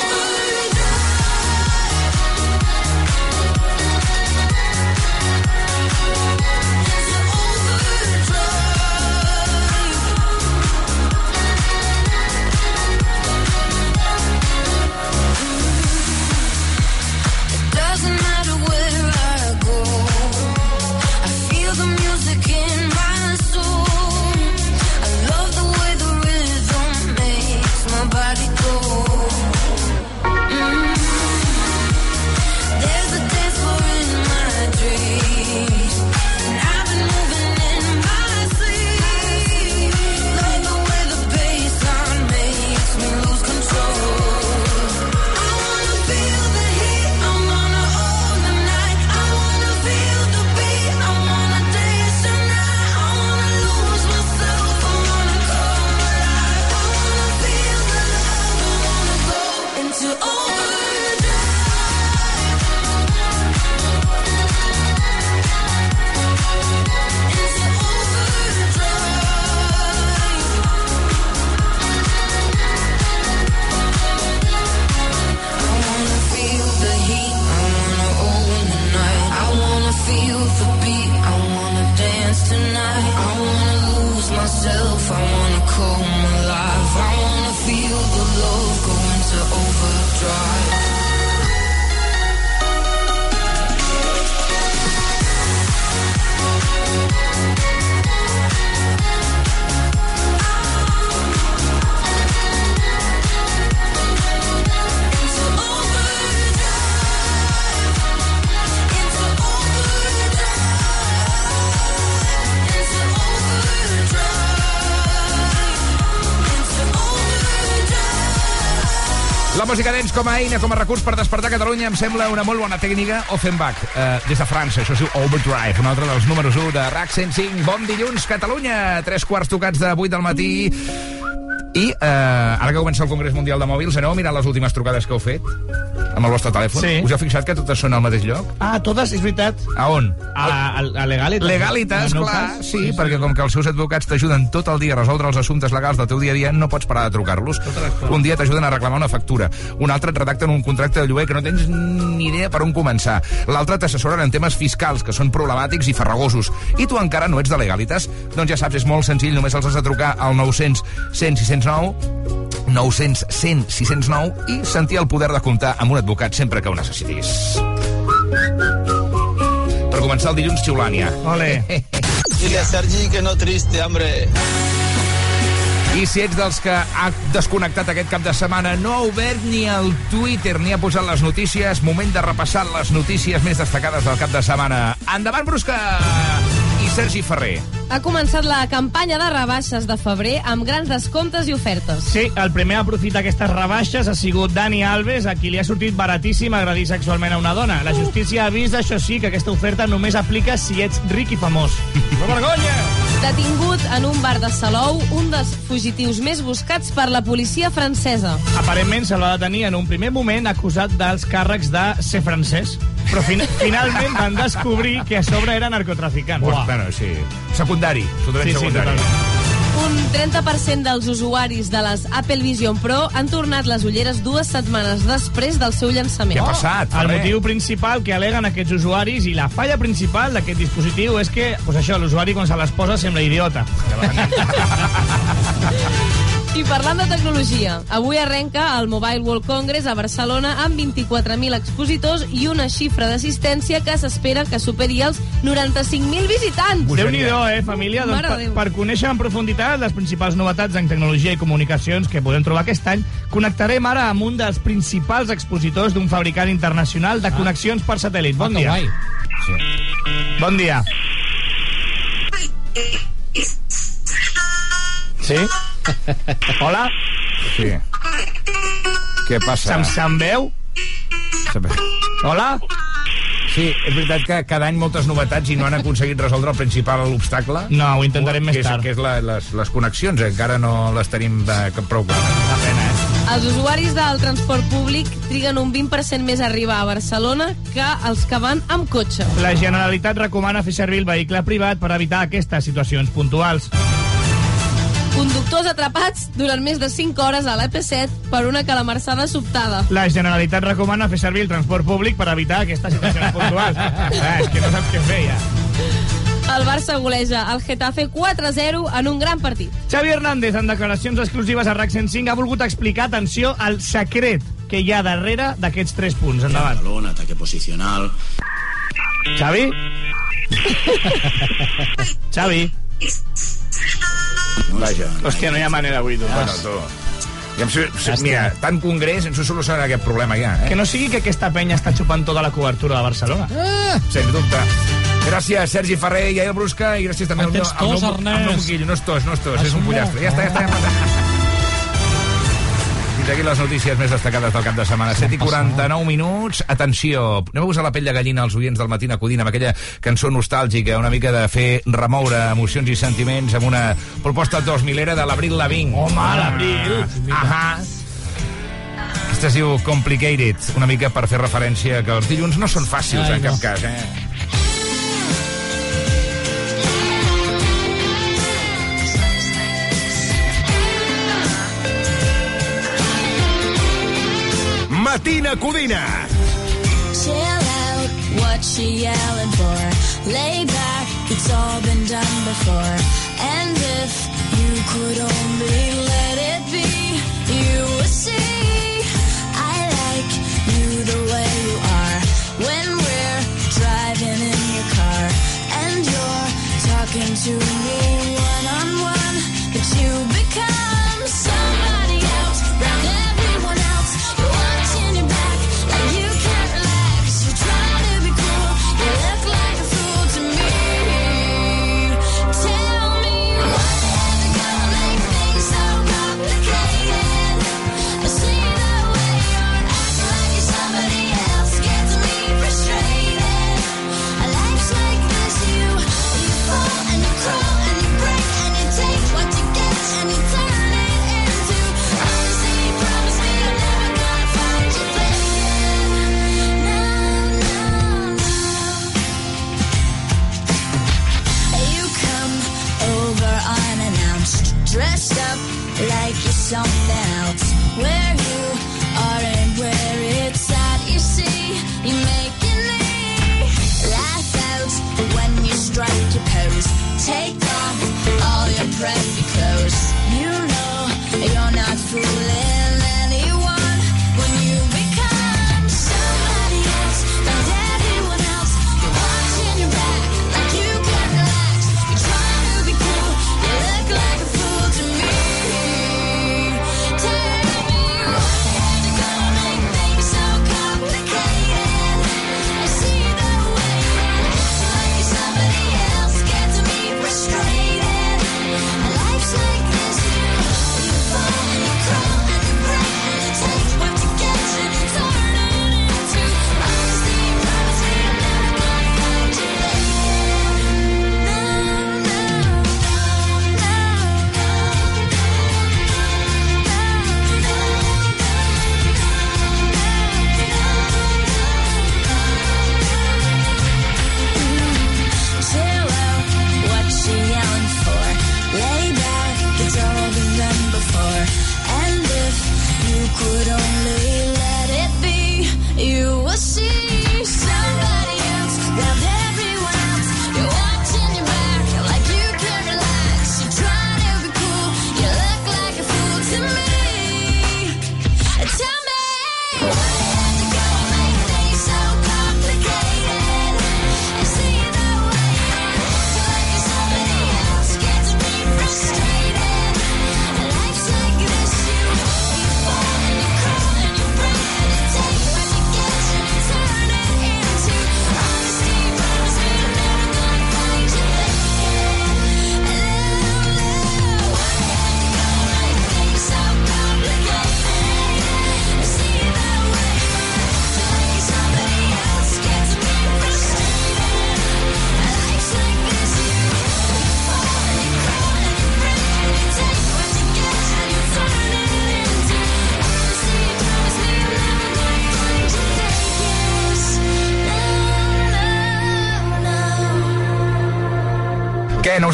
Dents com a eina, com a recurs per despertar Catalunya, em sembla una molt bona tècnica. Offenbach, eh, des de França, això es diu Overdrive, un altre dels números 1 de RAC 105. Bon dilluns, Catalunya! Tres quarts tocats de 8 del matí. I eh, ara que comença el Congrés Mundial de Mòbils, aneu a mirar les últimes trucades que heu fet amb el vostre telèfon? Sí. Us heu fixat que totes són al mateix lloc? Ah, totes, és veritat. A on? A, a, a Legalitas. Legalitas, meu clar, cas, sí, perquè com que els seus advocats t'ajuden tot el dia a resoldre els assumptes legals del teu dia a dia, no pots parar de trucar-los. Un dia t'ajuden a reclamar una factura, un altre et redacten un contracte de lloguer que no tens ni idea per on començar, l'altre t'assessoren en temes fiscals, que són problemàtics i farragosos, i tu encara no ets de Legalitas? Doncs ja saps, és molt senzill, només els has de trucar al 900 100 609 900 100 609 i sentir el poder de comptar amb un advocat sempre que ho necessitis. Per començar el dilluns, Xiulània. Ole. Dile a Sergi que no triste, hombre. I si ets dels que ha desconnectat aquest cap de setmana, no ha obert ni el Twitter ni ha posat les notícies, moment de repassar les notícies més destacades del cap de setmana. Endavant, Brusca! I Sergi Ferrer. Ha començat la campanya de rebaixes de febrer amb grans descomptes i ofertes. Sí, el primer a aprofitar aquestes rebaixes ha sigut Dani Alves, a qui li ha sortit baratíssim agredir sexualment a una dona. La justícia ha vist, això sí, que aquesta oferta només aplica si ets ric i famós. Una vergonya! Detingut en un bar de Salou, un dels fugitius més buscats per la policia francesa. Aparentment se'l va detenir en un primer moment acusat dels càrrecs de ser francès, però fin finalment van descobrir que a sobre era narcotraficant. Bueno, sí. Secundari, absolutament Sí, sí, secundari. totalment. Un 30% dels usuaris de les Apple Vision Pro han tornat les ulleres dues setmanes després del seu llançament. El motiu principal que aleguen aquests usuaris i la falla principal d'aquest dispositiu és que, pues això, l'usuari quan se les posa sembla idiota. I parlant de tecnologia, avui arrenca el Mobile World Congress a Barcelona amb 24.000 expositors i una xifra d'assistència que s'espera que superi els 95.000 visitants. Déu-n'hi-do, eh, família? Doncs per, Déu. per conèixer en profunditat les principals novetats en tecnologia i comunicacions que podem trobar aquest any, connectarem ara amb un dels principals expositors d'un fabricant internacional de connexions per satèl·lit. Bon Ah, dia. guai. Bon dia. Sí? Hola? Sí. Què passa? Se'm, se'm veu? Hola? Sí, és veritat que cada any moltes novetats i no han aconseguit resoldre el principal l'obstacle. No, ho intentarem més que és, tard. Que és la, les, les connexions, encara no les tenim de, prou clares. Els usuaris del transport públic triguen un 20% més a arribar a Barcelona que els que van amb cotxe. La Generalitat recomana fer servir el vehicle privat per evitar aquestes situacions puntuals. Conductors atrapats durant més de 5 hores a l'EP7 per una calamarsada sobtada. La Generalitat recomana fer servir el transport públic per evitar aquestes situacions puntuals. Ah, és que no saps què fer, ja. El Barça goleja el Getafe 4-0 en un gran partit. Xavi Hernández, en declaracions exclusives a RAC 105, ha volgut explicar, atenció, el secret que hi ha darrere d'aquests 3 punts. Endavant. Balón, ataque posicional. Xavi? Xavi? Vaja. Hòstia, no hi ha manera avui, tu. Bueno, tu. Ja Llàstima. mira, tant congrés ens ho solucionarà aquest problema ja, eh? Que no sigui que aquesta penya està xupant tota la cobertura de Barcelona. Ah, sens dubte. Gràcies, Sergi Ferrer i Aiel Brusca, i gràcies també al meu, tens al tos, meu, al meu moquillo. No és tos, no és tos, és un pollastre. Ja està, ja està. Ja està. Fins aquí les notícies més destacades del cap de setmana. 7 i 49 minuts. Atenció, anem a posar la pell de gallina als oients del matí acudint amb aquella cançó nostàlgica, una mica de fer remoure emocions i sentiments amb una proposta 2000era de l'Abril Lavigne. Home, l'Abril. Ahà. Aquesta es diu Complicated, una mica per fer referència que els dilluns no són fàcils Ai, en cap no. cas, eh? Matina Codina. Chill out, what she yelling for? Lay back, it's all been done before. And if you could only let it be, you would see. I like you the way you are. When we're driving in your car, and you're talking to me one on one, but you something.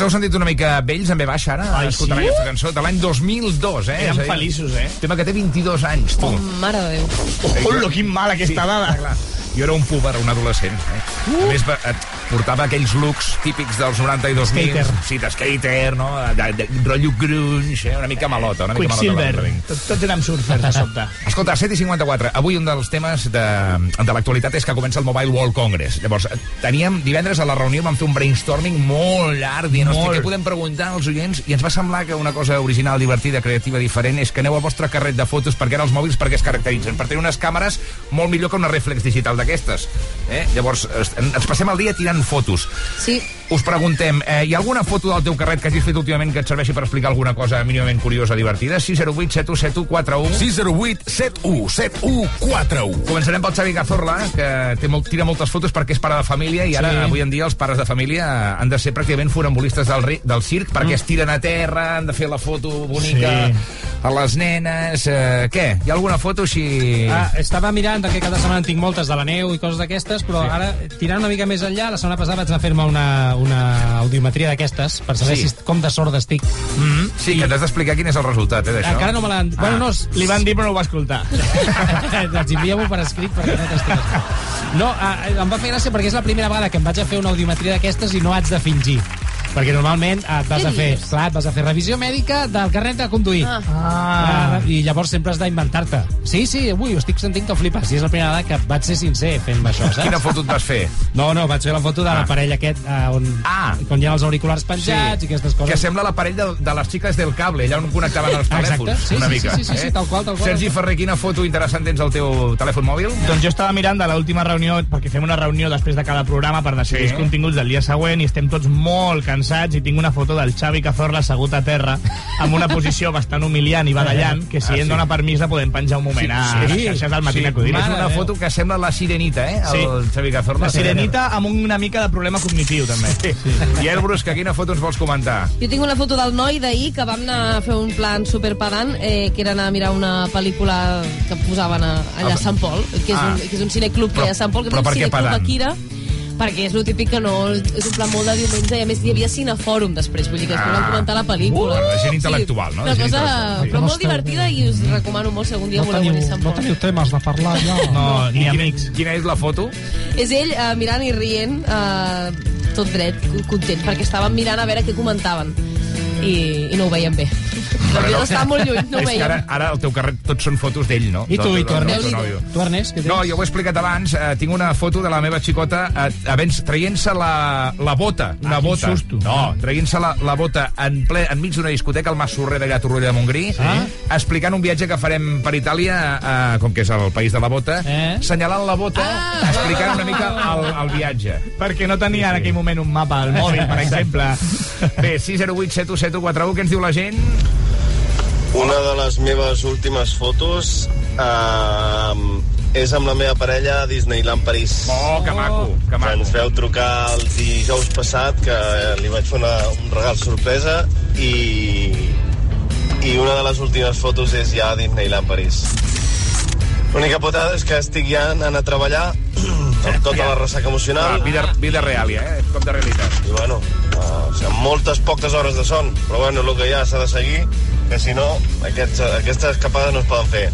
Us heu sentit una mica vells en ve baixa ara? Ai, escoltant sí? aquesta cançó de l'any 2002, eh? Eren dir, feliços, eh? Tema que té 22 anys, tu. Mare de Déu. Hola, quin mal aquesta dada. Clar. Jo era un puber, un adolescent. Eh? Uh. A més, et portava aquells looks típics dels 92 Skater. Sí, de skater, no? De, de, rotllo grunge, eh? una mica malota. Una mica Quicksilver. Tot, tots érem surfers, de sobte. Escolta, 7 i 54. Avui un dels temes de, de l'actualitat és que comença el Mobile World Congress. Llavors, teníem divendres a la reunió, vam fer un brainstorming molt llarg, dient, hòstia, Molt. què podem preguntar als oients? I ens va semblar que una cosa original, divertida, creativa, diferent, és que aneu al vostre carret de fotos, perquè ara els mòbils perquè es caracteritzen? Per tenir unes càmeres molt millor que una reflex digital d'aquestes. Eh? Llavors, ens passem el dia tirant fotos. Sí. Us preguntem, eh, hi ha alguna foto del teu carret que hagis fet últimament que et serveixi per explicar alguna cosa mínimament curiosa, divertida? 608 7171 41 608 71 71 41 Començarem pel Xavi Cazorla, que té molt, tira moltes fotos perquè és pare de família i ara, Sí. sí. avui en dia, els pares de família han de ser pràcticament funambulistes del, ri- del circ perquè Mm. es tiren a terra, han de fer la foto bonica Sí. a les nenes... Eh, què? Hi ha alguna foto així... Ah, estava mirant, perquè cada setmana en tinc moltes de la neu i coses d'aquestes, però sí. ara, tirant una mica més enllà, la setmana passada vaig anar a fer-me una, una audiometria d'aquestes, per saber Sí. si, com de sord estic. Mm -hmm. Sí, que ens has d'explicar quin és el resultat, eh, d'això. Encara no me l'han... Ah. Bueno, no... Li van dir, però no ho va escoltar. doncs envia-m'ho per escrit perquè no t'estic. No, eh, em va fer gràcia perquè és la primera vegada que em vaig a fer una audiometria d'aquestes i no haig de fingir. Perquè normalment et vas Què a fer, dius? clar, et vas a fer revisió mèdica del carnet de conduir. Ah. Ah. I llavors sempre has d'inventar-te. Sí, sí, ui, ho estic sentint que flipes. I és la primera vegada que vaig ser sincer fent això, saps? Quina foto et vas fer? No, no, vaig fer la foto de Ah. l'aparell aquest eh, on, Ah. on hi ha els auriculars penjats i aquestes coses. Que sembla l'aparell de, de les xiques del cable, allà on connectaven els Exacte, telèfons, sí, una sí, mica. sí, sí, sí, eh? tal qual, tal qual. Sergi Ferrer, quina foto interessant tens al teu telèfon mòbil? Doncs jo estava mirant de l'última reunió, perquè fem una reunió després de cada programa per decidir Sí. els continguts del dia següent i estem tots molt cansats i tinc una foto del Xavi Cazorla assegut a terra amb una posició bastant humiliant i badallant que si Ah, ah, sí. em dona permís la podem penjar un moment a les xarxes del Matina Codina. És una foto que sembla la sirenita, eh? El Xavi Cazorla. La sirenita amb una mica de problema cognitiu, també. Sí. sí. I Elbrus, que quina foto ens vols comentar? Jo tinc una foto del noi d'ahir que vam anar a fer un plan superpedant, eh, que era anar a mirar una pel·lícula que posaven a, allà a Sant Pol, que és, Ah. un, que és un cineclub que hi ha a Sant Pol, que però és un cineclub pedant? a Kira, perquè és el típic que no... És un plan molt de diumenge i a més hi havia cinefòrum després, vull dir que es Ah. poden comentar la pel·lícula. Uh, gent intel·lectual, no? Una Gent cosa, intel·lectual. però molt divertida i us recomano molt si algun dia voleu venir a Sant Pol. temes de parlar ja. No, ni I quina, amics. quina és la foto? És ell eh, mirant i rient eh, tot dret, content, perquè estàvem mirant a veure què comentaven i, i no ho veiem bé. L'havia d'estar molt lluny, no ho és que ara, veiem. ara el teu carret tots són fotos d'ell, no? I tu, i tu, Ernest? Tu, Ernest, què tens? No, jo ho he explicat abans. Eh, tinc una foto de la meva xicota eh, traient-se la, la bota. Una Ah, quin bota. susto. No, traient-se la, la bota en ple, enmig d'una discoteca al Mas Sorrer d'allà a Torroella de Montgrí, Ah. explicant un viatge que farem per Itàlia, eh, com que és el país de la bota, Eh? senyalant la bota, Ah. explicant una mica el, el viatge. Perquè no tenia en aquell moment un mapa al mòbil, per exemple. Bé, 608 7141, què ens diu la gent? Una de les meves últimes fotos eh, és amb la meva parella a Disneyland París. Oh, que maco, que Que maco. ens veu trucar el dijous passat, que li vaig fer una, un regal sorpresa, i, i una de les últimes fotos és ja a Disneyland París. L'única putada és que estic ja anant a treballar amb tota la ressaca emocional. Ah, vida, vida real, ja, eh? Cop de realitat. I bueno, uh, sigui, moltes poques hores de son, però bueno, el que ha s'ha de seguir, que si no, aquests, aquestes escapades no es poden fer.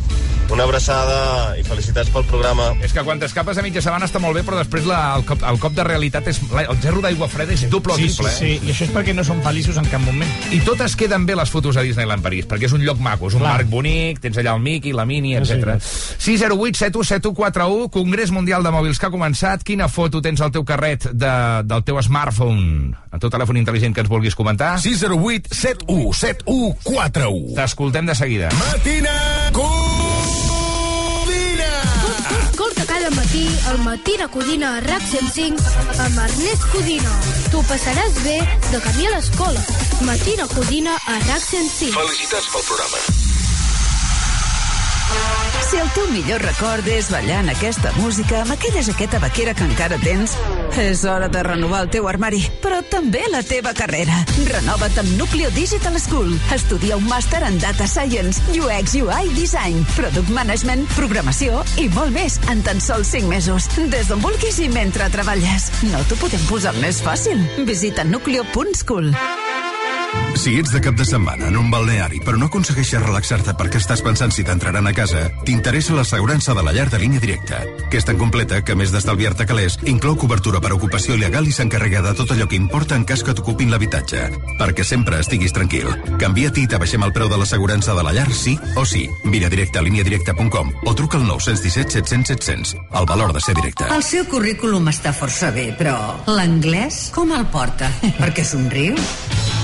Una abraçada i felicitats pel programa. És que quan t'escapes a mitja setmana està molt bé, però després la, el, cop, el cop de realitat és... la- El gerro d'aigua freda és doble o Sí, sí, triple, sí, i això és perquè no són feliços en cap moment. eh? I totes queden bé les fotos a Disneyland París, perquè és un lloc maco, és un Clar. parc bonic, tens allà el Mickey, la Minnie, etc. 608 717141 Congrés Mundial de Mòbils que ha començat. Quina foto tens al teu carret de, del teu smartphone, el teu telèfon intel·ligent que ens vulguis comentar? 608 71 71 41 T'escoltem de seguida. Matina Codina Escolta cada matí al Matina Codina a RAC 105 amb Ernest Codina. T'ho passaràs bé de camí a l'escola. Matina Codina a RAC 105. Felicitats pel programa Si el teu millor record és ballant aquesta música amb aquella jaqueta vaquera que encara tens, és hora de renovar el teu armari, però també la teva carrera. Renova't amb Nucleo Digital School. Estudia un màster en Data Science, UX, UI, Design, Product Management, Programació i molt més en tan sols 5 mesos. Des d'on vulguis i mentre treballes. No t'ho podem posar més fàcil. Visita nucleo.school. Si ets de cap de setmana en un balneari però no aconsegueixes relaxar-te perquè estàs pensant si t'entraran a casa, t'interessa l'assegurança de la llar de línia directa, que és tan completa que, a més d'estalviar-te calés, inclou cobertura per ocupació il·legal i s'encarrega de tot allò que importa en cas que t'ocupin l'habitatge. Perquè sempre estiguis tranquil. Canvia-t'hi i t'abaixem el preu de l'assegurança de la llar sí o sí. Vine directe a líniadirecta.com o truca al 917 700 700. El valor de ser directe. El seu currículum està força bé, però l'anglès com el porta? Perquè somriu?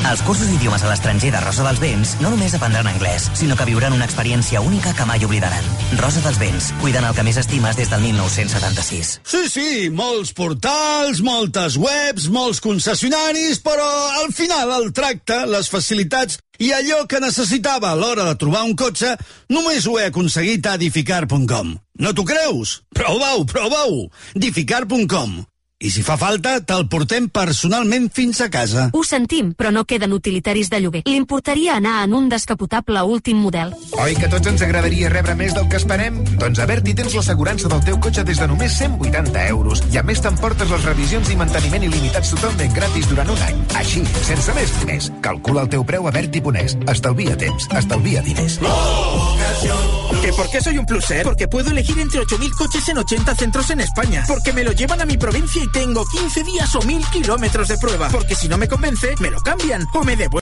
Als cursos d'idiomes a l'estranger de Rosa dels Vents no només aprendran anglès, sinó que viuran una experiència única que mai oblidaran. Rosa dels Vents, cuidant el que més estimes des del 1976. Sí, sí, molts portals, moltes webs, molts concessionaris, però al final el tracte, les facilitats i allò que necessitava a l'hora de trobar un cotxe només ho he aconseguit a edificar.com. No t'ho creus? Prova-ho, prova-ho! edificar.com. I si fa falta, te'l portem personalment fins a casa. Ho sentim, però no queden utilitaris de lloguer. Li importaria anar en un descapotable últim model. Oi que a tots ens agradaria rebre més del que esperem? Doncs a Berti tens l'assegurança del teu cotxe des de només 180 euros i a més t'emportes les revisions i manteniment il·limitats totalment gratis durant un any. Així, sense més diners. Calcula el teu preu a Berti.es. Estalvia temps, estalvia diners. ¿Que por qué soy un pluser? Porque puedo elegir entre 8.000 coches en 80 centros en España. Porque me lo llevan a mi provincia y tengo 15 días o 1.000 kilómetros de prueba. Porque si no me convence, me lo cambian o me devuelven.